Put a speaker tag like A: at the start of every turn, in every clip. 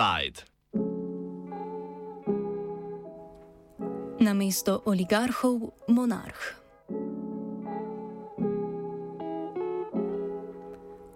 A: Inside.
B: Na mesto oligarhov monarh.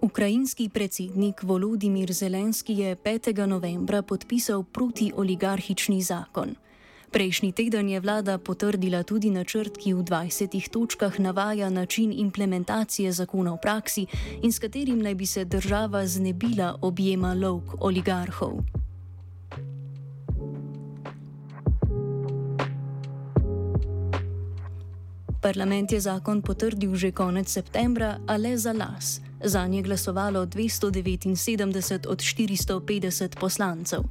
B: Ukrajinski predsednik Volodimir Zelenski je 5. novembra podpisal protioligarhični zakon. Prejšnji teden je vlada potrdila tudi načrt, ki v 20 točkah navaja način implementacije zakona v praksi in s katerim naj bi se država znebila objema lovk oligarhov. Parlament je zakon potrdil že konec septembra, a le za las. Za nje glasovalo 279 od 450 poslancev.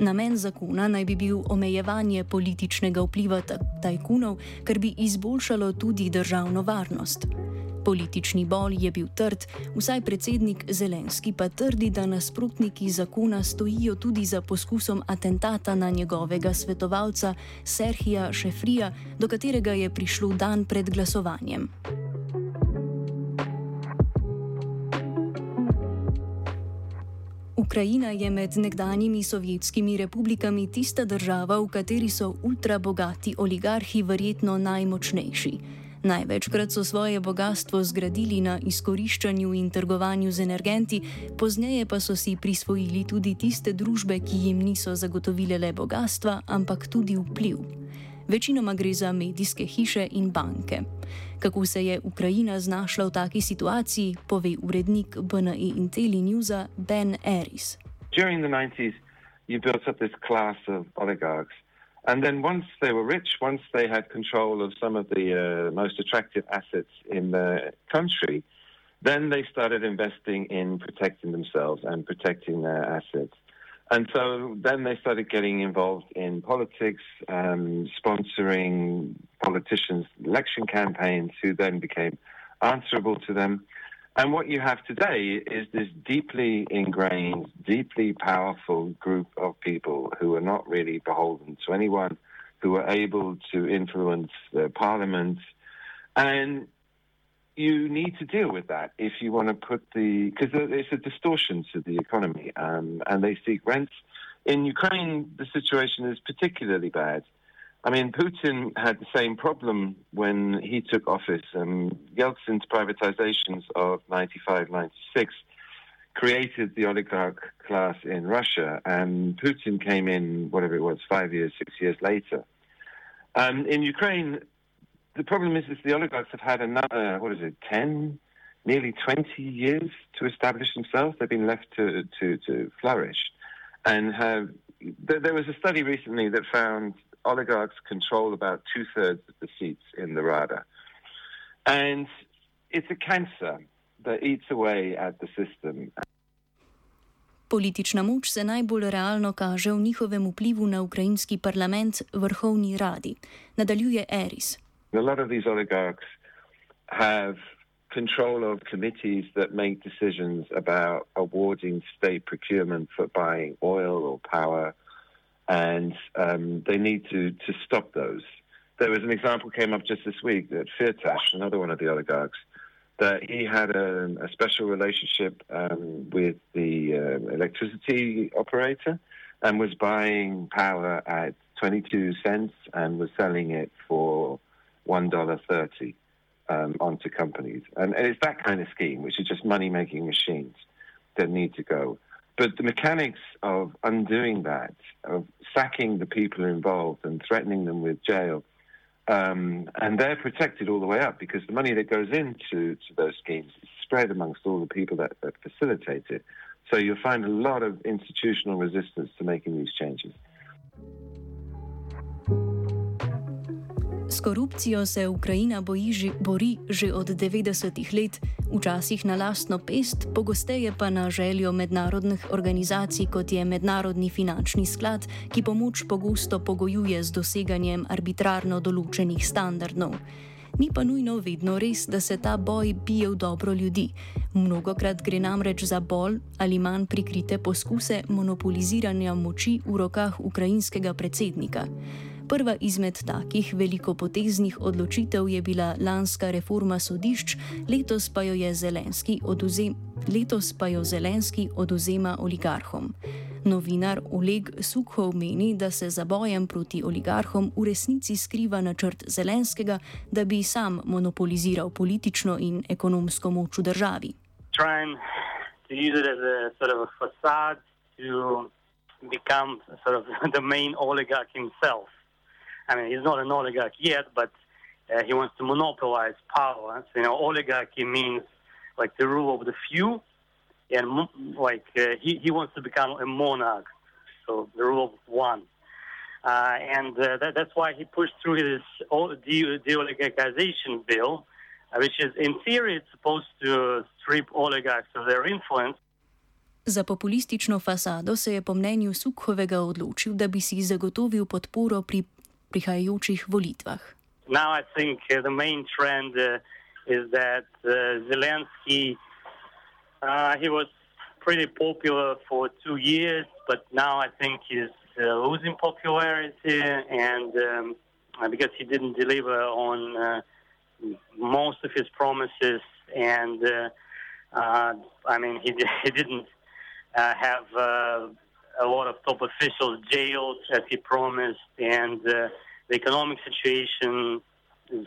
B: Namen zakona naj bi bil omejevanje političnega vpliva tajkunov, kar bi izboljšalo tudi državno varnost. Politični bol je bil trd, vsaj predsednik Zelenski pa trdi, da nasprotniki zakona stojijo tudi za poskusom atentata na njegovega svetovalca Serhija Šefrija, do katerega je prišlo dan pred glasovanjem. Ukrajina je med nekdanjimi sovjetskimi republikami tista država, v kateri so ultrabogati oligarhi verjetno najmočnejši. Največkrat so svoje bogatstvo zgradili na izkoriščanju in trgovanju z energenti, pozneje pa so si prisvojili tudi tiste družbe, ki jim niso zagotovile le bogatstva, ampak tudi vpliv. Večinoma gre za medijske hiše in banke. Kako se je Ukrajina znašla v taki situaciji, pove urednik BNE Intelli Newsa Ben Eris.
C: During the 90s, you built up this class of oligarchs. And then once they were rich, once they had control of some of the uh, most attractive assets in the country, then they started investing in protecting themselves and protecting their assets. And so then they started getting involved in politics, um, sponsoring politicians' election campaigns who then became answerable to them. And what you have today is this deeply ingrained, deeply powerful group of people who are not really beholden to anyone, who are able to influence the parliament. And you need to deal with that if you want to put the, because it's a distortion to the economy, um, and they seek rents. In Ukraine, the situation is particularly bad. I mean, Putin had the same problem when he took office. Um, Yeltsin's privatizations of 95, 96 created the oligarch class in Russia, and Putin came in, whatever it was, five years, six years later. Um, in Ukraine, the problem is, is the oligarchs have had another, what is it, 10, nearly 20 years to establish themselves. They've been left to, to, to flourish. And have, there was a study recently that found oligarchs control about two thirds of the seats in the Rada. And it's a cancer that eats away at the system.
B: Politična moč se najbolj realno kaže v njihovem vplivu na ukrajinski parlament, vrhovni radi. Nadaljuje Eris.
C: A lot of these oligarchs have control of committees that make decisions about awarding state procurement for buying oil or power and um, they need to, to stop those. There was an example came up just this week that Firtash, another one of the oligarchs, that he had a, a special relationship um, with the uh, electricity operator and was buying power at 22 cents and was selling it for $1.30 um, onto companies. And, and it's that kind of scheme, which is just money making machines that need to go. But the mechanics of undoing that, of sacking the people involved and threatening them with jail, um, and they're protected all the way up because the money that goes into to those schemes is spread amongst all the people that, that facilitate it. So you'll find a lot of institutional resistance to making these changes.
B: Korupcijo se Ukrajina boji že, bori že od 90-ih let, včasih na lastno pest, pogosteje pa na željo mednarodnih organizacij, kot je Mednarodni finančni sklad, ki pomoč pogosto pogojuje z doseganjem arbitrarno določenih standardov. Ni pa nujno vedno res, da se ta boj bije v dobro ljudi. Mnogokrat gre namreč za bolj ali manj prikrite poskuse monopoliziranja moči v rokah ukrajinskega predsednika. Prva izmed takih velikopoteznih odločitev je bila lanska reforma sodišč, letos pa jo Zelenski oduzem. Letos pa jo Zelenski oduzema oligarhom. Novinar Oleg Sukhov meni, da se za bojem proti oligarhom v resnici skriva načrt Zelenskega, da bi sam monopoliziral politično in ekonomsko moč v državi.
A: Trying to use it as a sort of a facade to become sort of the main oligarch himself. I mean, he's not an oligarch yet, but uh, he wants to monopolize power. So, you know, oligarchy means like the rule of the few, and like uh, he, he wants to become a monarch, so the rule of one. Uh, and uh, that, that's why he pushed through his de-oligarchization bill, uh, which is in theory it's supposed to strip oligarchs of their influence.
B: Za populistično fasado se je po mnenju Sukhovega odločil, da bi si zagotovil podporo pri prihajajočih volitvah.
A: Now I think uh, the main trend uh, is that uh, Zelensky uh, he was pretty popular for two years, but now I think he's uh, losing popularity, and um, because he didn't deliver on uh, most of his promises, and I mean he he didn't uh, have uh, a lot of top officials jailed as he promised, and uh, the economic situation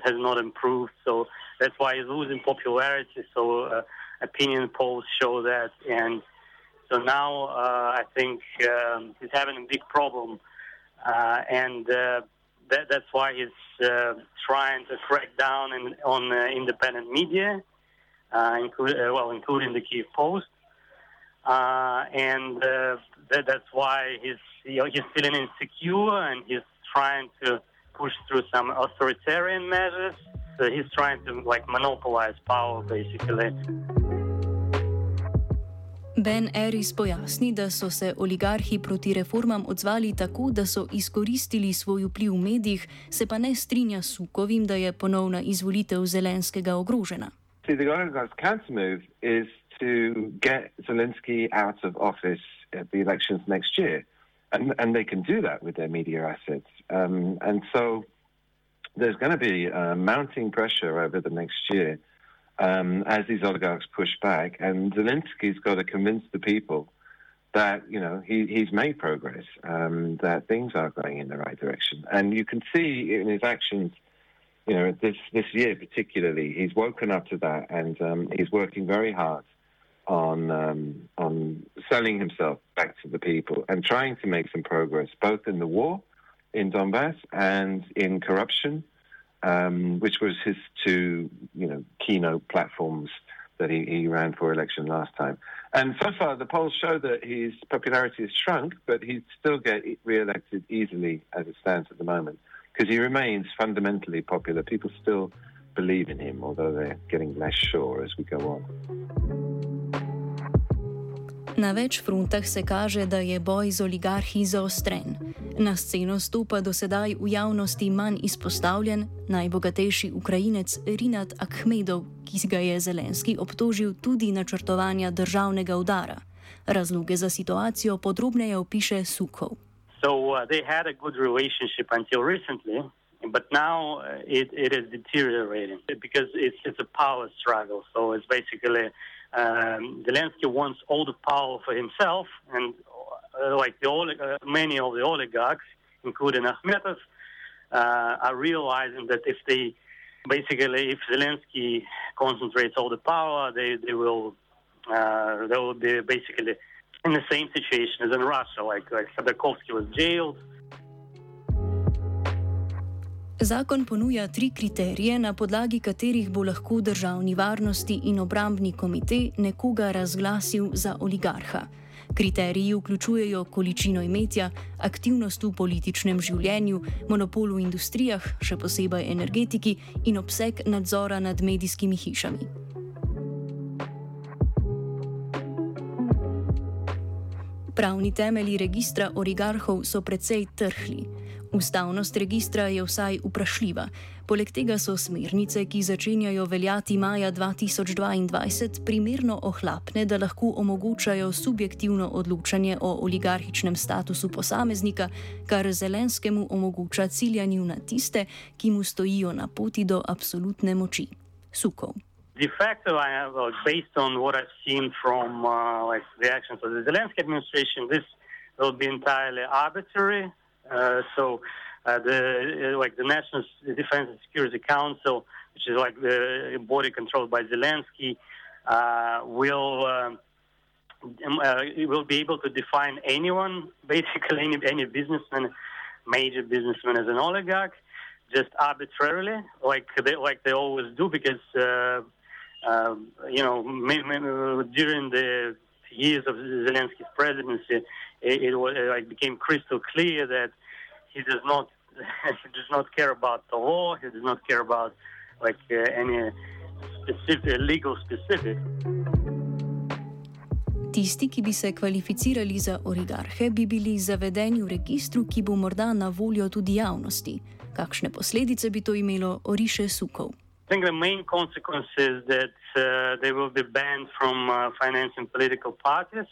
A: has not improved. So that's why he's losing popularity. So uh, opinion polls show that, and so now uh, I think um, he's having a big problem, uh, and that, that's why he's trying to crack down in, on independent media, include, well, including the Kiev Post. Uh, and uh, that, that's why he's you know, he's feeling insecure and he's trying to push through some authoritarian measures. So he's trying to like monopolize power basically.
B: Ben Eris pojasni, da so se oligarhi proti reformam odzvali tako, da so izkoristili svoj vpliv v medijih, se pa ne strinja s Sukovim, da je ponovna izvolitev Zelenskega ogrožena.
C: See, to get Zelensky out of office at the elections next year. And, and they can do that with their media assets. Um, and so there's going to be uh, mounting pressure over the next year um, as these oligarchs push back. And Zelensky's got to convince the people that, you know, he, he's made progress, um, that things are going in the right direction. And you can see in his actions you know, this this year particularly, he's woken up to that, and um, he's working very hard on um, on selling himself back to the people and trying to make some progress, both in the war in Donbass and in corruption, um, which was his two you know keynote platforms that he, he ran for election last time. And so far, the polls show that his popularity has shrunk, but he'd still get re-elected easily as it stands at the moment because he remains fundamentally popular. People still believe in him, although they're getting less sure as we go on.
B: Na več frontah se kaže, da je boj z oligarhi zaostren. Na sceno stopa do sedaj v javnosti manj izpostavljen najbogatejši Ukrajinec Rinat Akhmedov, ki ga je Zelenski obtožil tudi načrtovanja državnega udara. Razloge za situacijo podrobneje opiše Sukov.
A: So, uh, but now uh, it, it is deteriorating because it's, it's a power struggle. So it's basically um, Zelensky wants all the power for himself, and uh, like the uh, many of the oligarchs, including Akhmetov, uh, are realizing that if they basically if Zelensky concentrates all the power, they they will uh, they will be basically in the same situation as in Russia. Like like Khodorkovsky was jailed.
B: Zakon ponuja tri kriterije, na podlagi katerih bo lahko državni varnosti in obrambni komite nekoga razglasil za oligarha. Kriteriji vključujejo količino imetja, aktivnost v političnem življenju, monopol v industrijah, še posebej energetiki in obseg nadzora nad medijskimi hišami. Pravni temelji registra oligarhov so precej trhli. Ustavnost registra je vsaj vprašljiva. Poleg tega so smernice, ki začenjajo veljati maja 2022, primerno ohlapne, da lahko omogočajo subjektivno odločanje o oligarhičnem statusu posameznika, kar Zelenskemu omogoča ciljanje na tiste, ki mu stojijo na poti do absolutne moči. Sukov.
A: De facto, I have, uh, based on what I've seen from uh, like the actions of the Zelensky administration, this will be entirely arbitrary. Uh, so uh, the uh, like the National Defense and Security Council, which is like the body controlled by Zelensky, will. Um, uh, will be able to define anyone, basically any, any businessman, major businessman as an oligarch, just arbitrarily, like they like they always do, because uh, uh, you know during the years of Zelensky's presidency, it, it was it like became crystal clear that he does not he does not care about the law. He does not care about like uh, any specific legal specific.
B: Tisti, ki bi se kvalificirali za oligarhe, bi bili zavedeni v registru, ki bo morda na voljo tudi javnosti. Kakšne posledice bi to imelo, oriše Sukov.
A: I think the main consequence is that uh, they will be banned from uh, financing political parties,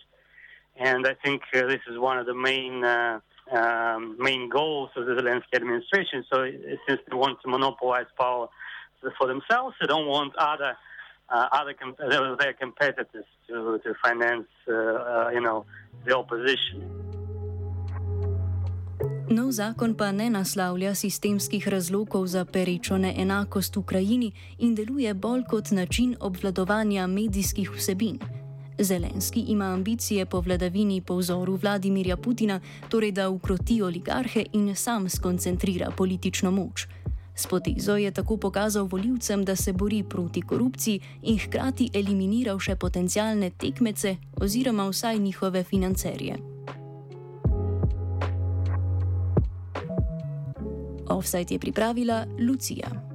A: and I think uh, this is one of the main uh, um, main goals of the Zelensky administration. So, since they want to monopolize power for themselves, they don't want other uh, other com- their competitors to to finance, uh, you know, the opposition.
B: Nov zakon pa ne naslavlja sistemskih razlogov za perečo neenakost v Ukrajini in deluje bolj kot način obvladovanja medijskih vsebin. Zelenski ima ambicije po vladavini po vzoru Vladimirja Putina, torej da ukroti oligarhe in sam skoncentrira politično moč. S potezo je tako pokazal voljivcem, da se bori proti korupciji in hkrati eliminiral še potencijalne tekmece oziroma vsaj njihove financerje. Offside je pripravila Lucija.